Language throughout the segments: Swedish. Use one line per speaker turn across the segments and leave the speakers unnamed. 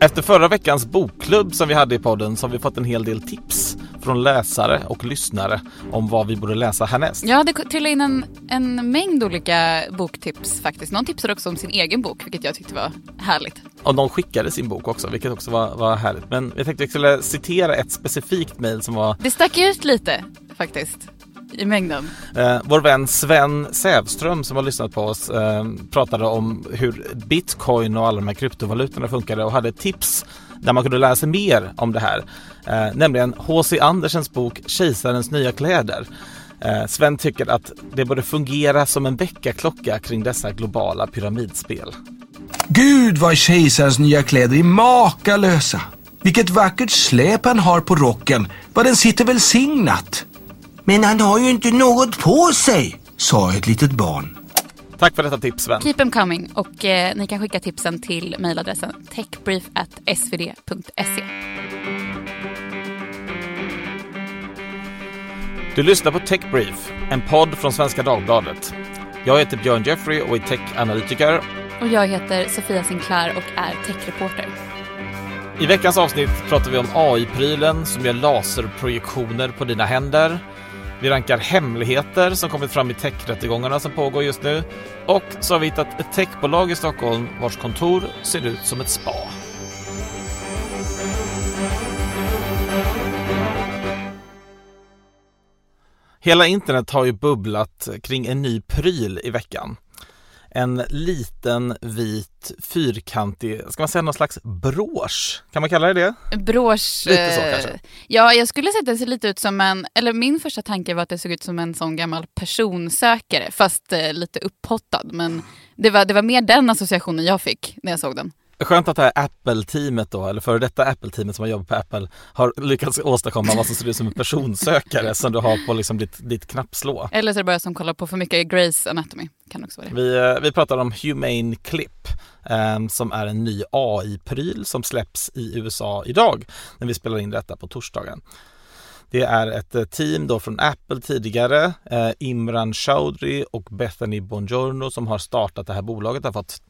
Efter förra veckans bokklubb som vi hade i podden så har vi fått en hel del tips från läsare och lyssnare om vad vi borde läsa härnäst.
Ja, det trillade in en, en mängd olika boktips faktiskt. Någon tipsade också om sin egen bok, vilket jag tyckte var härligt.
Och de skickade sin bok också, vilket också var, var härligt. Men jag tänkte att vi skulle citera ett specifikt mejl som var...
Det stack ut lite faktiskt i mängden.
Eh, vår vän Sven Sävström som har lyssnat på oss eh, pratade om hur bitcoin och alla de här kryptovalutorna funkade och hade tips där man kunde lära sig mer om det här. Eh, nämligen H.C. Andersens bok Kejsarens nya kläder. Eh, Sven tycker att det borde fungera som en väckarklocka kring dessa globala pyramidspel.
Gud vad kejsarens nya kläder är makalösa! Vilket vackert släp han har på rocken, vad den sitter välsignat. Men han har ju inte något på sig, sa ett litet barn.
Tack för detta tips Sven.
Keep them coming och eh, ni kan skicka tipsen till mejladressen techbrief.svd.se.
Du lyssnar på Techbrief, en podd från Svenska Dagbladet. Jag heter Björn Jeffrey och är techanalytiker.
Och jag heter Sofia Sinclair och är techreporter.
I veckans avsnitt pratar vi om AI-prylen som gör laserprojektioner på dina händer. Vi rankar hemligheter som kommit fram i techrättegångarna som pågår just nu. Och så har vi hittat ett techbolag i Stockholm vars kontor ser ut som ett spa. Hela internet har ju bubblat kring en ny pryl i veckan. En liten vit fyrkantig, ska man säga någon slags brosch? Kan man kalla det det?
Brosch.
Lite så
eh,
kanske.
Ja, jag skulle säga att det ser lite ut som en, eller min första tanke var att det såg ut som en sån gammal personsökare, fast eh, lite upphottad. Men det var, det var mer den associationen jag fick när jag såg den.
Skönt att det här Apple-teamet då, eller före detta Apple-teamet som har jobbat på Apple har lyckats åstadkomma vad som ser ut som en personsökare som du har på liksom ditt, ditt knappslå.
Eller så är det bara jag som kollar på för mycket Grace Anatomy. Kan också vara det.
Vi, eh, vi pratar om Humane Clip eh, som är en ny AI-pryl som släpps i USA idag när vi spelar in detta på torsdagen. Det är ett eh, team då från Apple tidigare, eh, Imran Chaudhry och Bethany Bongiorno som har startat det här bolaget, har fått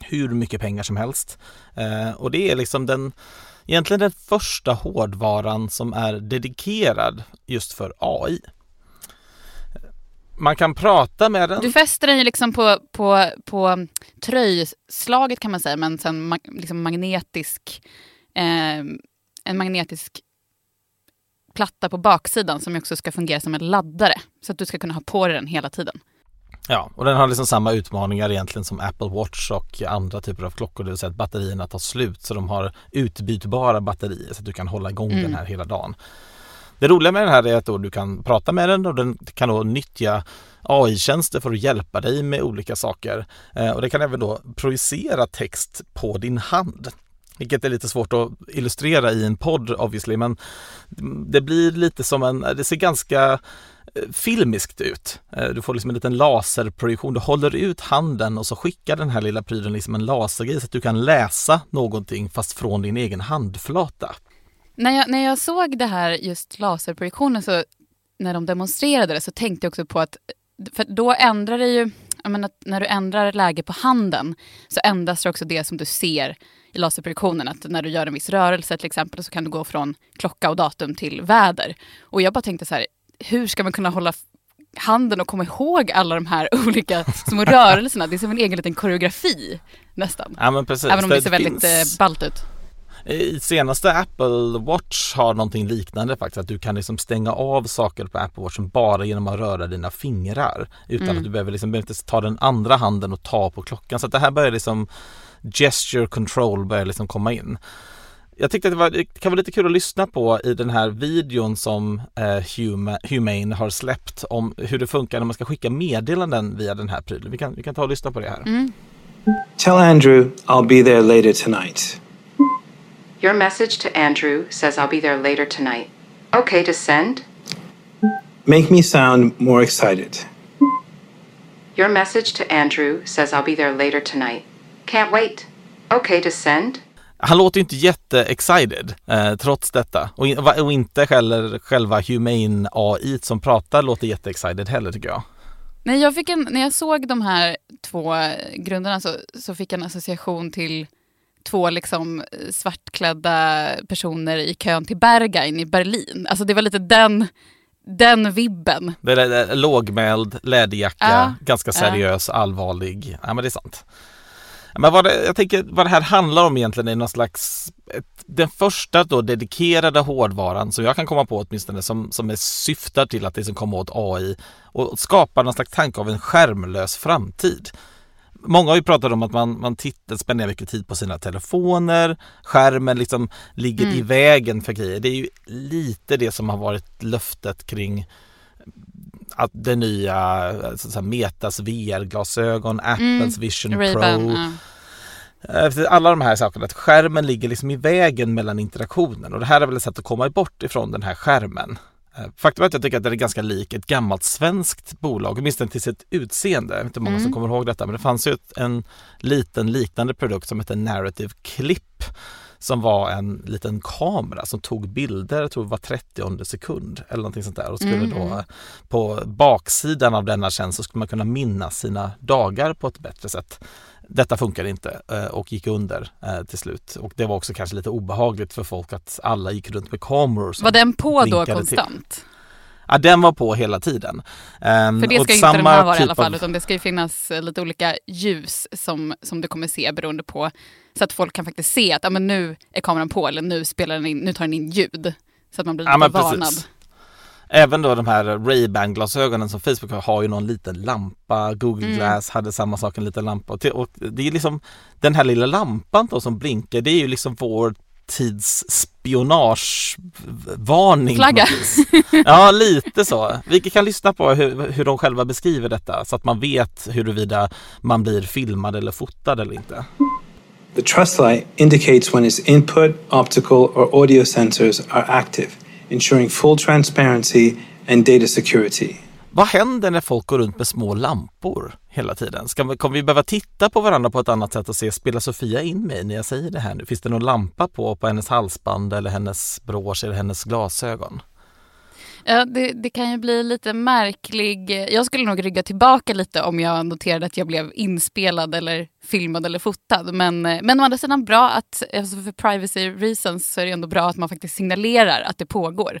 hur mycket pengar som helst. Eh, och det är liksom den egentligen den första hårdvaran som är dedikerad just för AI. Man kan prata med den.
Du fäster den ju liksom på, på, på tröjslaget kan man säga, men sen ma- liksom magnetisk, eh, en magnetisk platta på baksidan som också ska fungera som en laddare. Så att du ska kunna ha på dig den hela tiden.
Ja, och den har liksom samma utmaningar egentligen som Apple Watch och andra typer av klockor, det vill säga att batterierna tar slut så de har utbytbara batterier så att du kan hålla igång
Mm.
den här hela dagen. Det roliga med den här är att du kan prata med den och den kan då nyttja AI-tjänster för att hjälpa dig med olika saker. Eh, och det kan även då projicera text på din hand. Vilket är lite svårt att illustrera i en podd obviously men det blir lite som en, det ser ganska filmiskt ut. Eh, du får liksom en liten laserprojektion, du håller ut handen och så skickar den här lilla prylen liksom en lasergrej så att du kan läsa någonting fast från din egen handflata.
När jag, när jag såg det här just laserprojektionen, så, när de demonstrerade det, så tänkte jag också på att för då ändrar det ju, jag menar, när du ändrar läge på handen så ändras det också det som du ser i laserprojektionen. Att när du gör en viss rörelse till exempel så kan du gå från klocka och datum till väder. Och jag bara tänkte så här, hur ska man kunna hålla handen och komma ihåg alla de här olika små rörelserna? Det är som en egen liten koreografi nästan.
Ja men precis.
Även om det ser väldigt
finns-
eh, ballt ut.
I senaste Apple Watch har någonting liknande faktiskt. Att du kan liksom stänga av saker på Apple Watchen bara genom att röra dina fingrar. Utan
Mm.
att du behöver, liksom, behöver inte ta den andra handen och ta på klockan. Så det här börjar liksom gesture control börjar liksom komma in. Jag tyckte att det, var, det kan vara lite kul att lyssna på i den här videon som eh, Huma, Humane har släppt om hur det funkar när man ska skicka meddelanden via den här prylen. Vi kan, vi kan ta och lyssna på det här.
Mm.
Tell Andrew I'll be there later tonight.
Your message to Andrew says I'll be there later tonight. Okay to send?
Make me sound more excited.
Your message to Andrew says I'll be there later tonight. Can't wait. Okay to send?
Han låter ju inte jätte-excited eh, trots detta. Och, och inte heller själva Humane AI som pratar låter jätte-excited heller tycker jag.
Nej, jag fick en, när jag såg de här två grunderna så, så fick jag en association till två liksom svartklädda personer i kön till Berghain i Berlin. Alltså det var lite den, den vibben.
Det är lågmäld, läderjacka,
Ja,
ganska seriös, allvarlig. Ja men det är sant. Men vad det, jag tänker vad det här handlar om egentligen är någon slags Den första då dedikerade hårdvaran som jag kan komma på åtminstone som, som är syftar till att liksom komma åt AI och skapa någon slags tanke av en skärmlös framtid. Många har ju pratat om att man, man tittar, spenderar mycket tid på sina telefoner, skärmen liksom ligger i vägen för grejer. Det är ju lite det som har varit löftet kring att det nya, alltså så Metas VR-glasögon, Apples Vision
Ray-Ban,
Pro.
ja.
Efter alla de här sakerna, att skärmen ligger liksom i vägen mellan interaktionen och det här är väl ett sätt att komma bort ifrån den här skärmen. Eh, Faktum är att jag tycker att det är ganska lik ett gammalt svenskt bolag, åtminstone till sitt utseende. Jag vet inte många som kommer ihåg detta, men det fanns ju en liten liknande produkt som hette Narrative Clip som var en liten kamera som tog bilder, jag tror det var 30 sekund eller någonting sånt där och skulle då på baksidan av denna tjänst så skulle man kunna minnas sina dagar på ett bättre sätt. Detta funkade inte eh, och gick under eh, till slut och det var också kanske lite obehagligt för folk att alla gick runt med kameror.
Var den på då
blinkade till. Ja, den var på hela tiden. Ehm,
För det
och
ska ju inte den här vara i
typ
alla fall,
av-
utan det ska ju finnas eh, lite olika ljus som, som du kommer se beroende på, så att folk kan faktiskt se att ah, men nu är kameran på eller nu, spelar den in, nu tar den in ljud. Så att man blir
Ja,
lite varnad.
precis. Även då de här Ray-Ban glasögonen som Facebook har, har ju någon liten lampa. Google
Mm.
Glass hade samma sak, en liten lampa. Och, och det är liksom den här lilla lampan då som blinkar, det är ju liksom vår tids spionagevarning. på
Flagga.
Ja, lite så. Vi kan lyssna på hur, hur de själva beskriver detta så att man vet huruvida man blir filmad eller fotad eller inte.
The trust light indicates when its input, optical, or audio sensors are active, ensuring full transparency and data security.
Vad händer när folk går runt med små lampor hela tiden? Ska kommer vi behöva titta på varandra på ett annat sätt och se, spelar Sofia in mig när jag säger det här nu? Finns det någon lampa på, på hennes halsband eller hennes brosch eller hennes glasögon?
Ja, det, det kan ju bli lite märklig. Jag skulle nog rygga tillbaka lite om jag noterade att jag blev inspelad eller filmad eller fotad. Men, men å andra sidan bra att, alltså för privacy reasons så är det ändå bra att man faktiskt signalerar att det pågår.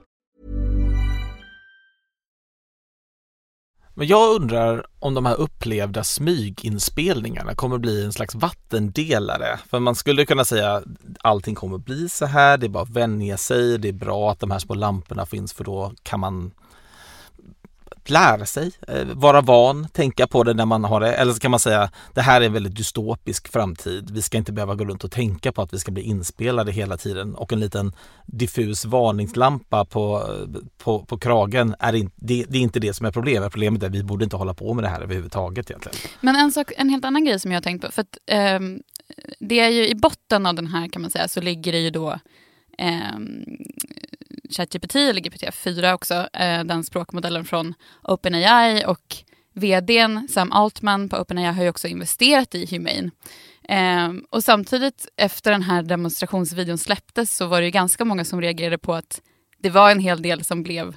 Men jag undrar om de här upplevda smyginspelningarna kommer bli en slags vattendelare. För man skulle kunna säga allting kommer bli så här, det är bara att vänja sig, det är bra att de här små lamporna finns för då kan man lära sig, eh, vara van, tänka på det när man har det. Eller så kan man säga det här är en väldigt dystopisk framtid. Vi ska inte behöva gå runt och tänka på att vi ska bli inspelade hela tiden och en liten diffus varningslampa på, eh, på, på kragen är in, det, det är inte det som är problemet. Problemet är att vi borde inte hålla på med det här överhuvudtaget egentligen.
Men en, sak, en helt annan grej som jag har tänkt på. För att, eh, det är ju i botten av den här kan man säga så ligger det ju då eh, ChatGPT eller GPT-4 också, eh, den språkmodellen från OpenAI och vdn Sam Altman på OpenAI har ju också investerat i Humane. Eh, och samtidigt efter den här demonstrationsvideon släpptes så var det ju ganska många som reagerade på att det var en hel del som blev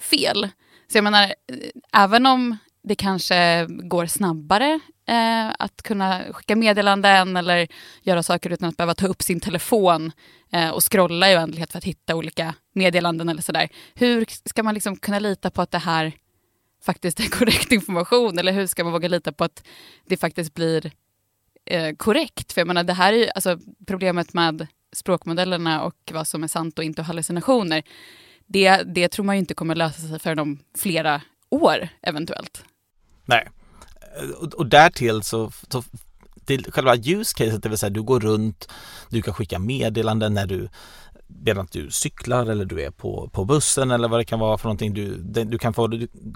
fel. Så jag menar, eh, även om det kanske går snabbare eh, att kunna skicka meddelanden eller göra saker utan att behöva ta upp sin telefon eh, och scrolla i oändlighet för att hitta olika meddelanden eller sådär. Hur ska man liksom kunna lita på att det här faktiskt är korrekt information eller hur ska man våga lita på att det faktiskt blir eh, korrekt? För jag menar, det här är ju alltså, problemet med språkmodellerna och vad som är sant och inte och hallucinationer. Det, det tror man ju inte kommer lösa sig förrän om flera år eventuellt.
Nej, och, och därtill så, så till själva use caset, det vill säga du går runt, du kan skicka meddelanden när du medan du cyklar eller du är på, på bussen eller vad det kan vara för någonting. Du, du kan få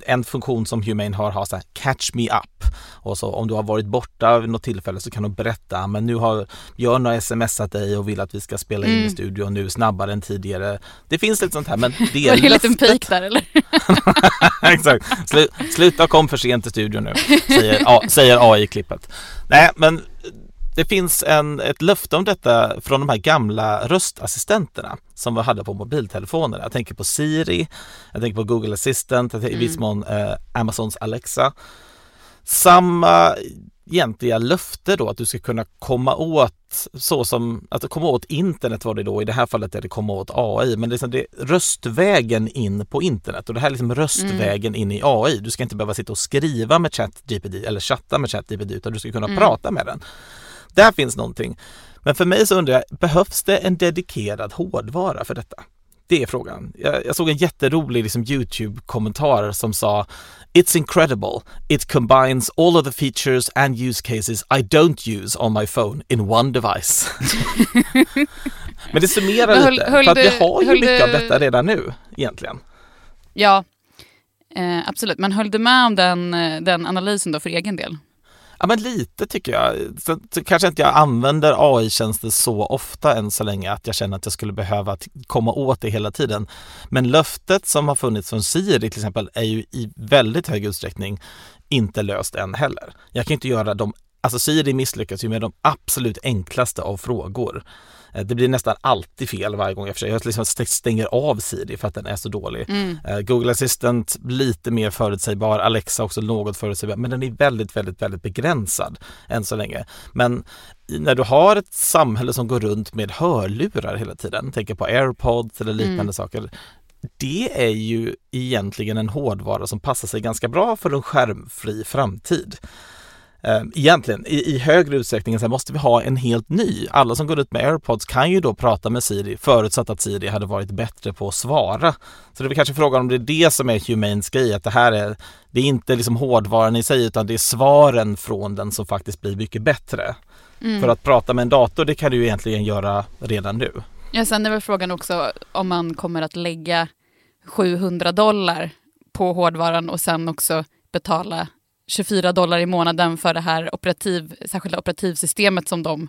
en funktion som Humane har, har så här, catch me up. Och så om du har varit borta vid något tillfälle så kan du berätta, men nu har Björn har smsat dig och vill att vi ska spela in
Mm.
i studion nu snabbare än tidigare. Det finns lite sånt här, men det
Var
är
det en liten pik där eller?
Exakt. Slu, sluta kom för sent till studion nu, säger, A- säger AI-klippet. Nej, men det finns en, ett löfte om detta från de här gamla röstassistenterna som vi hade på mobiltelefoner. Jag tänker på Siri, jag tänker på Google Assistant, tänker i viss mån eh, Amazons Alexa. Samma egentliga löfte då att du ska kunna komma åt så som, att komma åt internet var det då, i det här fallet är det komma åt AI, men det är, liksom det är röstvägen in på internet och det här är liksom röstvägen in i AI. Du ska inte behöva sitta och skriva med ChatGPT eller chatta med ChatGPT utan du ska kunna prata med den. Där finns någonting. Men för mig så undrar jag, behövs det en dedikerad hårdvara för detta? Det är frågan. Jag, jag såg en jätterolig liksom, Youtube-kommentar som sa It's incredible. It combines all of the features and use cases I don't use on my phone in one device. Men det summerar
Men höll-
lite,
höll
för att vi har ju mycket av
du-
detta redan nu egentligen.
Ja, eh, absolut. Men höll du med om den, eh, den analysen då för egen del?
Ja men lite tycker jag. Så, så kanske inte jag använder AI-tjänster så ofta än så länge att jag känner att jag skulle behöva komma åt det hela tiden. Men löftet som har funnits från Siri till exempel är ju i väldigt hög utsträckning inte löst än heller. Jag kan inte göra de Alltså Siri misslyckas ju med de absolut enklaste av frågor. Eh, Det blir nästan alltid fel varje gång jag försöker. Jag liksom st- stänger av Siri för att den är så dålig. Eh, Google Assistant lite mer förutsägbar, Alexa också något förutsägbar, men den är väldigt, väldigt, väldigt begränsad än så länge. Men när du har ett samhälle som går runt med hörlurar hela tiden, tänker på airpods eller liknande saker, det är ju egentligen en hårdvara som passar sig ganska bra för en skärmfri framtid. Eh, Egentligen, i, i högre utsträckning så måste vi ha en helt ny. Alla som går ut med airpods kan ju då prata med Siri förutsatt att Siri hade varit bättre på att svara. Så det är kanske frågan om det är det som är Humanes grej, att det här är, det är inte liksom hårdvaran i sig utan det är svaren från den som faktiskt blir mycket bättre. För att prata med en dator, det kan du ju egentligen göra redan nu.
Ja, sen är väl frågan också om man kommer att lägga 700 dollar på hårdvaran och sen också betala 24 dollar i månaden för det här operativ, särskilda operativsystemet som de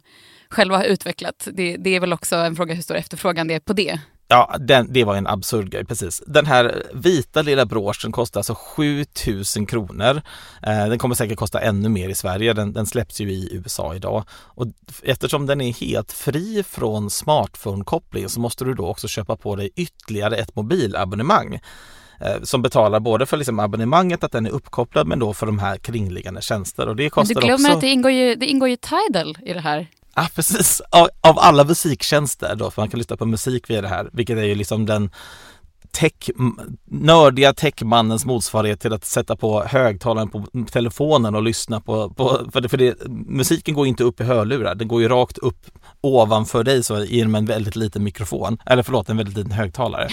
själva har utvecklat. Det, det är väl också en fråga hur stor efterfrågan det är på det.
Ja, den, det var en absurd grej, precis. Den här vita lilla broschen kostar alltså 7000 kronor. Eh, den kommer säkert kosta ännu mer i Sverige. Den, den släpps ju i USA idag. Och eftersom den är helt fri från smartphone-koppling så måste du då också köpa på dig ytterligare ett mobilabonnemang som betalar både för liksom abonnemanget att den är uppkopplad men då för de här kringliggande tjänster och det
Men
kostar
du glömmer
också...
att det ingår, ju, det ingår ju Tidal i det här.
Ja, precis. Av, av alla musiktjänster då, för man kan lyssna på musik via det här, vilket är ju liksom den tech, nördiga techmannens motsvarighet till att sätta på högtalaren på telefonen och lyssna på, på för, det, för det, musiken går inte upp i hörlurar, den går ju rakt upp ovanför dig så genom en väldigt liten mikrofon, eller förlåt en väldigt liten högtalare.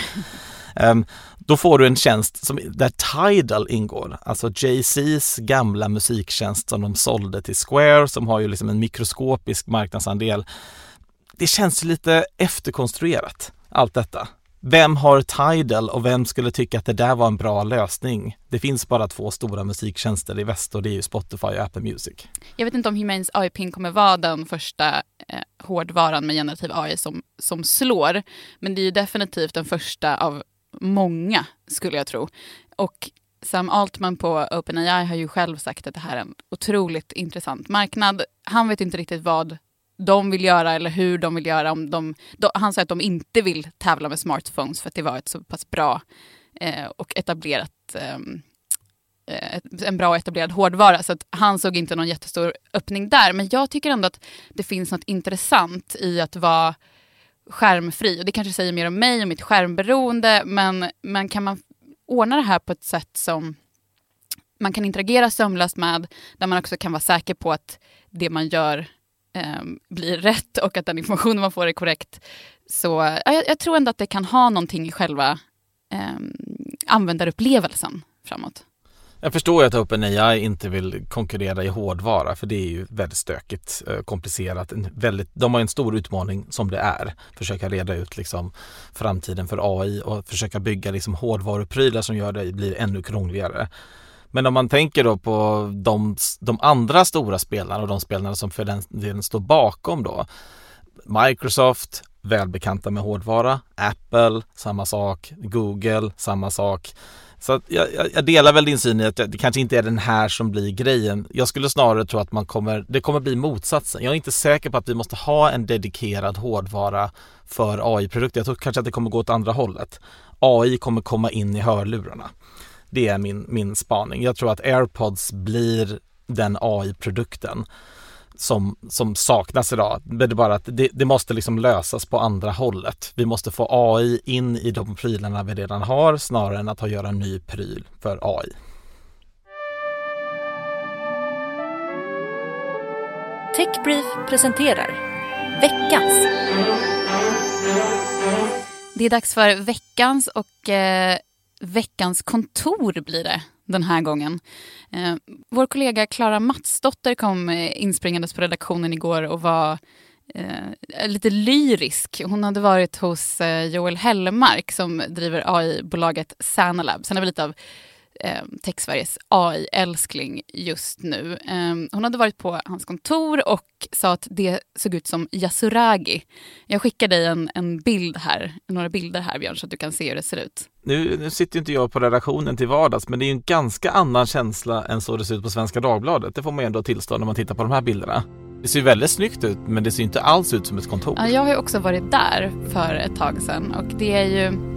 Ehm, då får du en tjänst som, där Tidal ingår, alltså Jay-Z's gamla musiktjänst som de sålde till Square som har ju liksom en mikroskopisk marknadsandel. Det känns lite efterkonstruerat, allt detta. Vem har Tidal och vem skulle tycka att det där var en bra lösning? Det finns bara två stora musiktjänster i väst och det är ju Spotify och Apple Music.
Jag vet inte om Humains AI-pin kommer vara den första eh, hårdvaran med generativ AI som, som slår. Men det är ju definitivt den första av många, skulle jag tro. Och Sam Altman på OpenAI har ju själv sagt att det här är en otroligt intressant marknad. Han vet inte riktigt vad de vill göra eller hur de vill göra. Om de, de, han sa att de inte vill tävla med smartphones för att det var ett så pass bra eh, och etablerat ehm, eh, en bra och etablerad hårdvara. Så att han såg inte någon jättestor öppning där. Men jag tycker ändå att det finns något intressant i att vara skärmfri. Och det kanske säger mer om mig och mitt skärmberoende. Men, men kan man ordna det här på ett sätt som man kan interagera sömlöst med, där man också kan vara säker på att det man gör eh, blir rätt och att den information man får är korrekt. Så ja, jag, jag tror ändå att det kan ha någonting i själva eh, användarupplevelsen framåt.
Jag förstår ju att OpenAI inte vill konkurrera i hårdvara för det är ju väldigt stökigt, eh, komplicerat. En väldigt, de har en stor utmaning som det är. Försöka reda ut liksom framtiden för AI och försöka bygga liksom hårdvaruprylar som gör det blir ännu krångligare. Men om man tänker då på de, de andra stora spelarna och de spelarna som för den delen står bakom då. Microsoft, välbekanta med hårdvara. Apple, samma sak. Google, samma sak. Så jag, jag, delar väl din syn i att det kanske inte är den här som blir grejen. Jag skulle snarare tro att man kommer, det kommer bli motsatsen. Jag är inte säker på att vi måste ha en dedikerad hårdvara för AI-produkter. Jag tror kanske att det kommer gå åt andra hållet. AI kommer komma in i hörlurarna. Det är min, min spaning. Jag tror att AirPods blir den AI-produkten som, som saknas idag. Det är bara att det, det, måste liksom lösas på andra hållet. Vi måste få AI in i de prylarna vi redan har snarare än att ha göra en ny pryl för AI.
Techbrief presenterar veckans.
Det är dags för veckans och eh, veckans kontor blir det den här gången. Eh, vår kollega Klara Matsdotter kom eh, inspringandes på redaktionen igår och var eh, lite lyrisk. Hon hade varit hos eh, Joel Hellmark som driver AI-bolaget Sanalab. Sen är vi lite av eh, TechSveriges AI-älskling just nu. Eh, hon hade varit på hans kontor och sa att det såg ut som Yasuragi. Jag skickar dig en, en bild här, några bilder här Björn så att du kan se hur det ser ut.
Nu, nu sitter inte jag på redaktionen till vardags men det är en ganska annan känsla än så det ser ut på Svenska Dagbladet. Det får man ju ändå tillstå när man tittar på de här bilderna. Det ser väldigt snyggt ut men det ser inte alls ut som ett kontor.
Ja, jag har också varit där för ett tag sedan och det är ju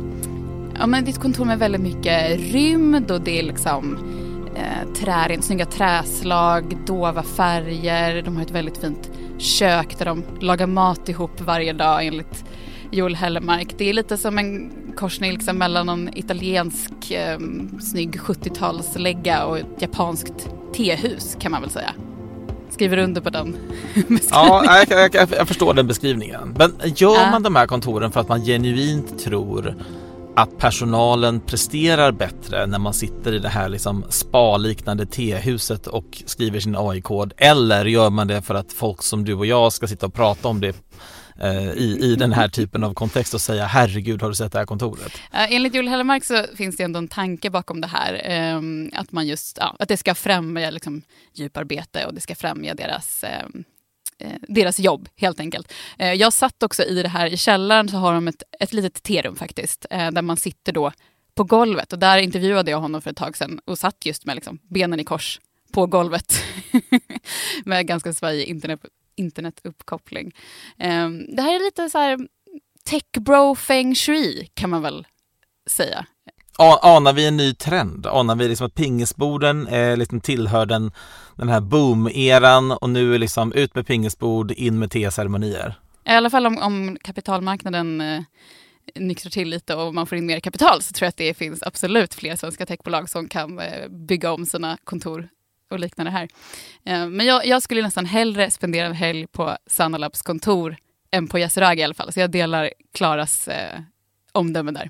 ja, men det är ett kontor med väldigt mycket rymd och det är liksom eh, trä, snygga träslag, dova färger. De har ett väldigt fint kök där de lagar mat ihop varje dag enligt Joel Hellemark. Det är lite som en korsning liksom mellan någon italiensk eh, snygg 70-talslägga och ett japanskt tehus kan man väl säga. Skriver under på den.
Ja, jag, jag, jag, förstår den beskrivningen. Men gör man de här kontoren för att man genuint tror att personalen presterar bättre när man sitter i det här liksom spa-liknande tehuset och skriver sin AI-kod eller gör man det för att folk som du och jag ska sitta och prata om det eh, i, i den här typen av kontext och säga herregud har du sett det här kontoret?
Eh, enligt Joel Hellemark så finns det ändå en tanke bakom det här. Ehm, att, man just, ja, att det ska främja liksom, djuparbete och det ska främja deras eh, Eh, deras jobb helt enkelt. Eh, jag satt också i det här, i källaren så har de ett, ett litet terum faktiskt, eh, där man sitter då på golvet och där intervjuade jag honom för ett tag sedan och satt just med liksom, benen i kors på golvet med ganska svajig internet, internetuppkoppling. Ehm, det här är lite så här tech bro feng shui kan man väl säga.
Anar vi en ny trend? Anar vi liksom att pingisborden eh, liksom tillhör den, den här boom-eran och nu är liksom ut med pingisbord, in med teceremonier?
I alla fall om, om kapitalmarknaden eh, nyktrar till lite och man får in mer kapital så tror jag att det finns absolut fler svenska techbolag som kan eh, bygga om sina kontor och liknande här. Eh, men jag, jag, skulle nästan hellre spendera en helg på Sanalabs kontor än på Yasuragi i alla fall. Så jag delar Klaras eh, omdöme där.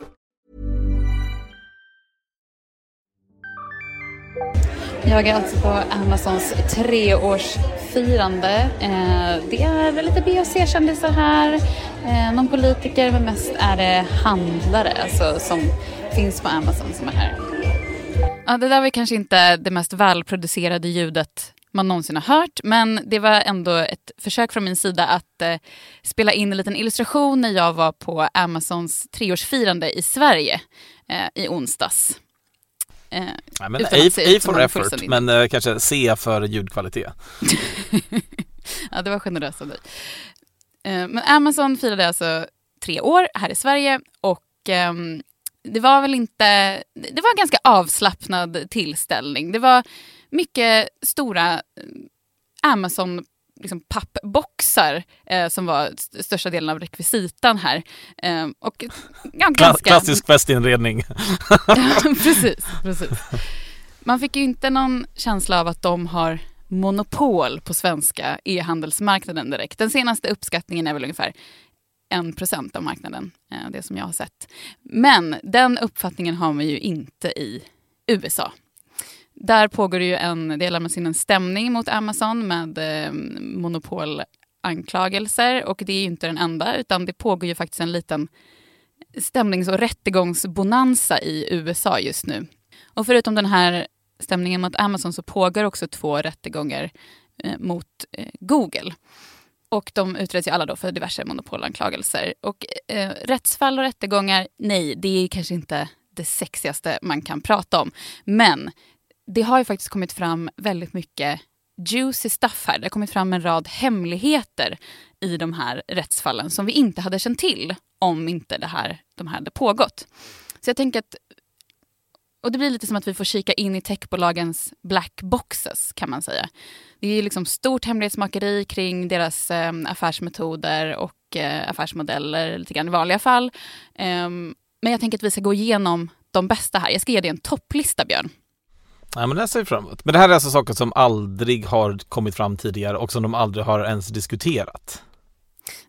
Jag är alltså på Amazons treårsfirande. Eh, det är lite B och C-kändisar här, eh, någon politiker, men mest är det handlare alltså, som finns på Amazon som är här. Ja, det där var kanske inte det mest välproducerade ljudet man någonsin har hört. Men det var ändå ett försök från min sida att eh, spela in en liten illustration när jag var på Amazons treårsfirande i Sverige eh, i onsdags.
Eh, ja, men A, A for effort, men eh, kanske C för ljudkvalitet.
ja, det var generöst av dig. Eh, men Amazon firade alltså tre år här i Sverige och ehm, det var väl inte, det var en ganska avslappnad tillställning. Det var mycket stora eh, Amazon liksom pappboxar eh, som var st största delen av rekvisitan här. Eh, och, ja, ganska...
Klassisk festinredning.
precis, precis. Man fick ju inte någon känsla av att de har monopol på svenska e-handelsmarknaden direkt. Den senaste uppskattningen är väl ungefär 1 av marknaden, eh, det som jag har sett. Men den uppfattningen har man ju inte i USA. Där pågår det ju en, det lämnas in en stämning mot Amazon med eh, monopolanklagelser och det är ju inte den enda utan det pågår ju faktiskt en liten stämnings och rättegångsbonanza i USA just nu. Och förutom den här stämningen mot Amazon så pågår också två rättegångar eh, mot eh, Google. Och de utreds ju alla då för diverse monopolanklagelser. Och eh, rättsfall och rättegångar, nej, det är kanske inte det sexigaste man kan prata om. Men det har ju faktiskt kommit fram väldigt mycket juicy stuff här. Det har kommit fram en rad hemligheter i de här rättsfallen som vi inte hade känt till om inte det här, de här hade pågått. Så jag tänker att och det blir lite som att vi får kika in i techbolagens black boxes kan man säga. Det är liksom stort hemlighetsmakeri kring deras eh, affärsmetoder och eh, affärsmodeller lite grann i vanliga fall. Eh, men jag tänker att vi ska gå igenom de bästa här. Jag ska ge dig en topplista Björn.
Ja, men det ser vi fram emot. Men det här är alltså saker som aldrig har kommit fram tidigare och som de aldrig har ens diskuterat.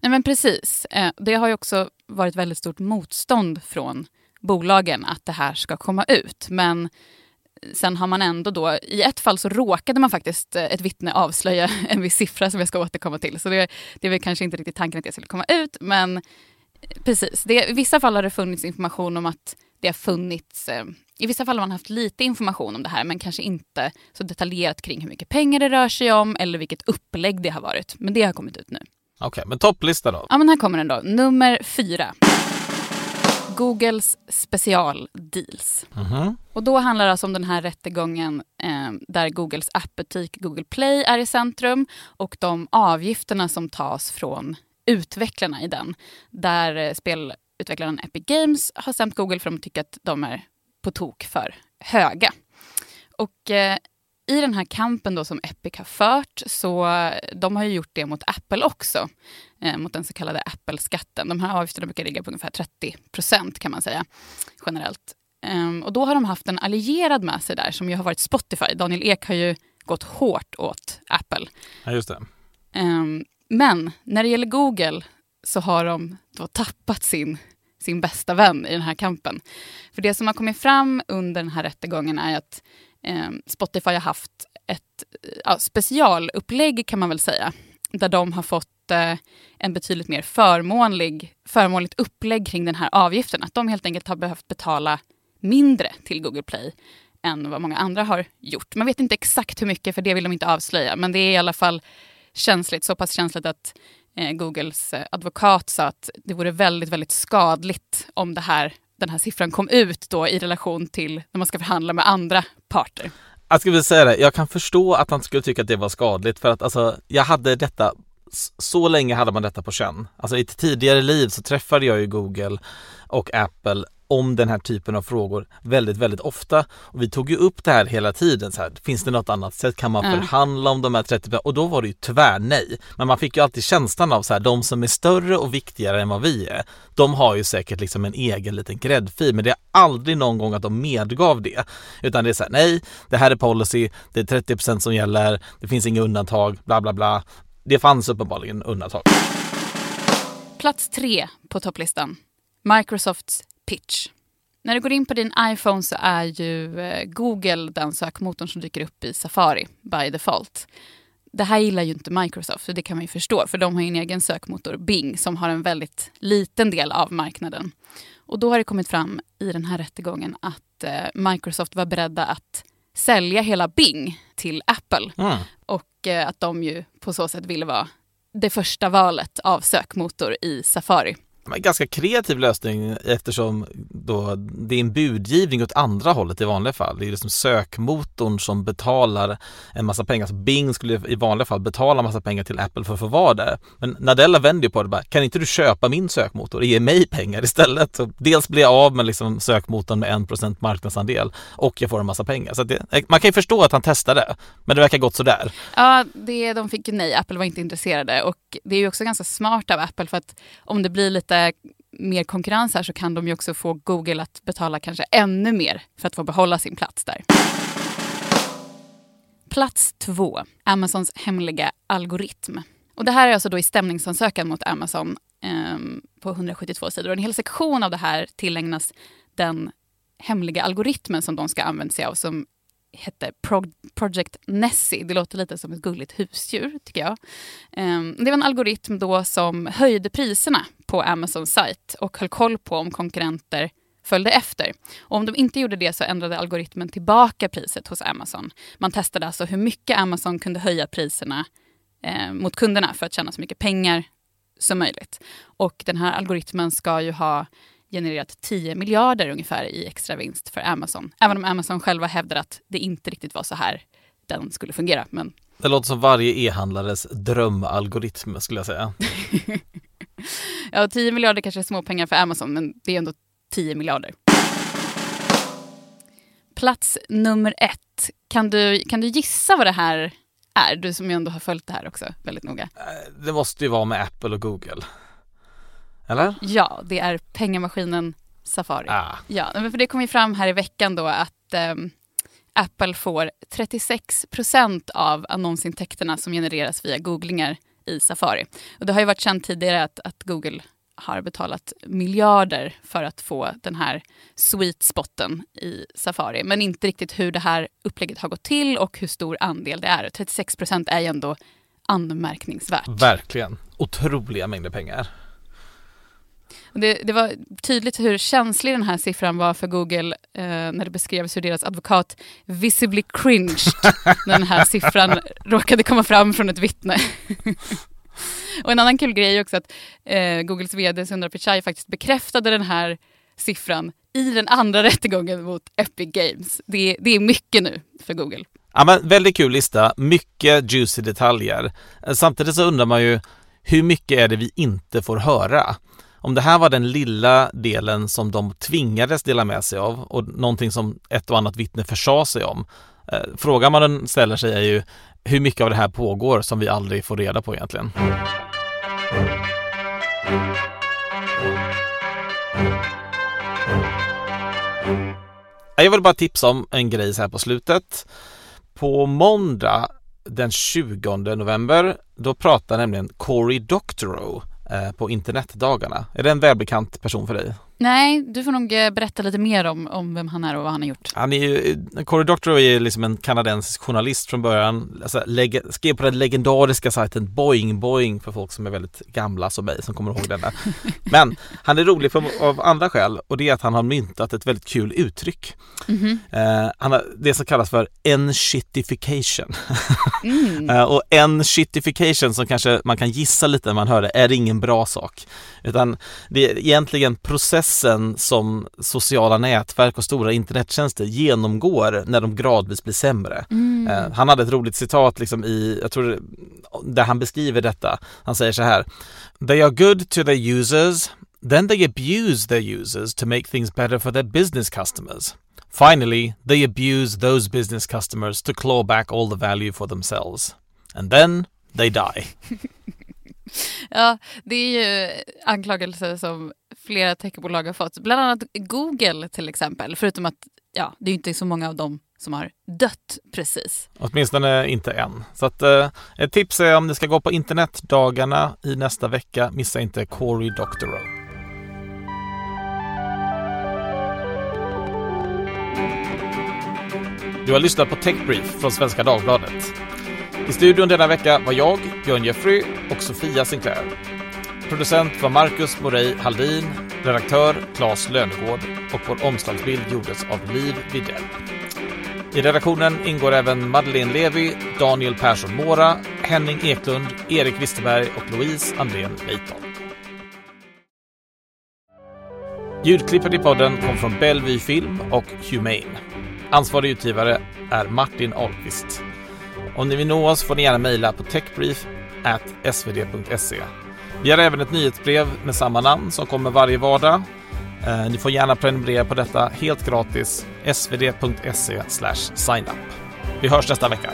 Nej men precis. Eh, det har ju också varit väldigt stort motstånd från bolagen att det här ska komma ut. Men sen har man ändå då, i ett fall så råkade man faktiskt eh, ett vittne avslöja en viss siffra som jag ska återkomma till. Så det, det är väl kanske inte riktigt tanken att det skulle komma ut, men eh, precis. Det, I vissa fall har det funnits information om att det har funnits eh, i vissa fall har man haft lite information om det här men kanske inte så detaljerat kring hur mycket pengar det rör sig om eller vilket upplägg det har varit. Men det har kommit ut nu.
Okej, okay, men topplista då?
Ja, men här kommer den då. Nummer fyra. Googles specialdeals. Mm -hmm. Och då handlar det alltså om den här rättegången eh, där Googles appbutik Google Play är i centrum och de avgifterna som tas från utvecklarna i den. Där eh, spelutvecklaren Epic Games har stämt Google för att de tycker att de är på tok för höga. Och eh, i den här kampen då som Epic har fört, så de har ju gjort det mot Apple också. Eh, mot den så kallade Apple-skatten. De här avgifterna brukar ligga på ungefär 30 procent kan man säga generellt. Um, och då har de haft en allierad med sig där som ju har varit Spotify. Daniel Ek har ju gått hårt åt Apple.
Ja, just det.
Um, men när det gäller Google så har de då tappat sin, sin bästa vän i den här kampen. För det som har kommit fram under den här rättegången är att eh, Spotify har haft ett eh, ja, specialupplägg kan man väl säga. Där de har fått eh, en betydligt mer förmånlig, förmånligt upplägg kring den här avgiften. Att de helt enkelt har behövt betala mindre till Google Play än vad många andra har gjort. Man vet inte exakt hur mycket, för det vill de inte avslöja. Men det är i alla fall känsligt, så pass känsligt att Eh, Googles eh, advokat sa att det vore väldigt, väldigt skadligt om det här den här siffran kom ut då i relation till när man ska förhandla med andra parter.
Jag skulle säga det, jag kan förstå att han skulle tycka att det var skadligt för att alltså, jag hade detta så länge hade man detta på känn. Alltså i ett tidigare liv så träffade jag ju Google och Apple om den här typen av frågor väldigt, väldigt ofta. Och vi tog ju upp det här hela tiden. Så här, finns det något annat sätt? Kan man förhandla om de här 30 Och då var det ju tyvärr nej. Men man fick ju alltid känslan av så här, de som är större och viktigare än vad vi är, de har ju säkert liksom en egen liten gräddfil. Men det är aldrig någon gång att de medgav det. Utan det är så här, nej, det här är policy, det är 30% som gäller, det finns inga undantag, bla bla bla. Det fanns uppenbarligen undantag.
Plats tre på topplistan. Microsofts pitch. När du går in på din iPhone så är ju eh, Google den sökmotorn som dyker upp i Safari by default. Det här gillar ju inte Microsoft, och det kan man ju förstå, för de har ju en egen sökmotor, Bing, som har en väldigt liten del av marknaden. Och då har det kommit fram i den här rättegången att eh, Microsoft var beredda att sälja hela Bing till Apple. Mm. Och eh, att de ju på så sätt ville vara det första valet av sökmotor i Safari
ganska kreativ lösning eftersom då, det är en budgivning åt andra hållet i vanliga fall. Det är liksom sökmotorn som betalar en massa pengar. Så Bing skulle i vanliga fall betala en massa pengar till Apple för att få vara där. Men Nadella vänder på det bara, kan inte du köpa min sökmotor och ge mig pengar istället? Så dels blir jag av med liksom sökmotorn med 1% marknadsandel och jag får en massa pengar. Så det, man kan ju förstå att han testade, men det verkar gått sådär.
Ja, det, de fick ju nej. Apple var inte intresserade och det är ju också ganska smart av Apple för att om det blir lite mer konkurrens här så kan de ju också få Google att betala kanske ännu mer för att få behålla sin plats där. Plats två, Amazons hemliga algoritm. Och det här är alltså då i stämningsansökan mot Amazon eh, på 172 sidor. Och en hel sektion av det här tillägnas den hemliga algoritmen som de ska använda sig av som hette Pro Project Nessie. Det låter lite som ett gulligt husdjur, tycker jag. Ehm, det var en algoritm då som höjde priserna på Amazons sajt och höll koll på om konkurrenter följde efter. Och om de inte gjorde det så ändrade algoritmen tillbaka priset hos Amazon. Man testade alltså hur mycket Amazon kunde höja priserna eh, mot kunderna för att tjäna så mycket pengar som möjligt. Och den här algoritmen ska ju ha genererat 10 miljarder ungefär i extra vinst för Amazon. Även om Amazon själva hävdar att det inte riktigt var så här den skulle fungera. Men...
Det låter som varje e-handlares drömalgoritm skulle jag säga.
ja, 10 miljarder kanske är småpengar för Amazon, men det är ändå 10 miljarder. Plats nummer ett. Kan du, kan du gissa vad det här är? Du som ju ändå har följt det här också väldigt noga.
Eh, det måste ju vara med Apple och Google. Eller?
Ja, det är pengamaskinen Safari.
Ah.
Ja, för det kom ju fram här i veckan då att eh, Apple får 36 procent av annonsintäkterna som genereras via googlingar i Safari. Och det har ju varit känt tidigare att, att Google har betalat miljarder för att få den här sweet spotten i Safari. Men inte riktigt hur det här upplägget har gått till och hur stor andel det är. 36 procent är ju ändå anmärkningsvärt.
Verkligen. Otroliga mängder pengar.
Det, det, var tydligt hur känslig den här siffran var för Google eh, när det beskrevs hur deras advokat visibly cringed när den här siffran råkade komma fram från ett vittne. och en annan kul grej är också att eh, Googles vd Sundar Pichai faktiskt bekräftade den här siffran i den andra rättegången mot Epic Games. Det, det är mycket nu för Google.
Ja, men väldigt kul lista, mycket juicy detaljer. Samtidigt så undrar man ju hur mycket är det vi inte får höra? Om det här var den lilla delen som de tvingades dela med sig av och någonting som ett och annat vittne försade sig om. Eh, frågan man ställer sig är ju hur mycket av det här pågår som vi aldrig får reda på egentligen. Jag vill bara tipsa om en grej så här på slutet. På måndag den 20 november, då pratar nämligen Cory Doctorow Eh, på internetdagarna. Är det en välbekant person för dig?
Nej, du får nog eh, berätta lite mer om, om vem han är och vad han har gjort.
Han är ju, Cory Doctorow är liksom en kanadensisk journalist från början. Alltså, skrev på den legendariska sajten Boing Boing för folk som är väldigt gamla som mig som kommer ihåg denna. Men han är rolig för, av andra skäl och det är att han har myntat ett väldigt kul uttryck. Mm -hmm. eh, han har det som kallas för en-shittification. Mm. eh, och en-shittification som kanske man kan gissa lite när man hör det är ingen bra sak. Utan det är egentligen process processen som sociala nätverk och stora internettjänster genomgår när de gradvis blir sämre. Mm. Eh, han hade ett roligt citat liksom i, jag tror där han beskriver detta. Han säger så här They are good to their users, then they abuse their users to make things better for their business customers. Finally, they abuse those business customers to claw back all the value for themselves. And then they die.
ja, det är ju anklagelser som flera techbolag har fått. Bland annat Google till exempel. Förutom att ja, det är inte så många av dem som har dött precis.
Åtminstone inte än. Så att, eh, ett tips är om ni ska gå på internetdagarna i nästa vecka, missa inte Cory Doctorow. Du har lyssnat på Techbrief från Svenska Dagbladet. I studion denna vecka var jag, Björn Jeffrey och Sofia Sinclair. Producent var Marcus Morey Haldin, redaktör Claes Lönegård och vår omslagsbild gjordes av Liv Widell. I redaktionen ingår även Madeleine Levi, Daniel Persson Mora, Henning Eklund, Erik Wisterberg och Louise Andrén Leiton. Ljudklippet i podden kom från Bellevue Film och Humane. Ansvarig utgivare är Martin Ahlqvist. Om ni vill nå oss får ni gärna mejla på techbrief.svd.se. Vi har även ett nyhetsbrev med samma namn som kommer varje vardag. Eh, ni får gärna prenumerera på detta helt gratis. svd.se signup. Vi hörs nästa vecka.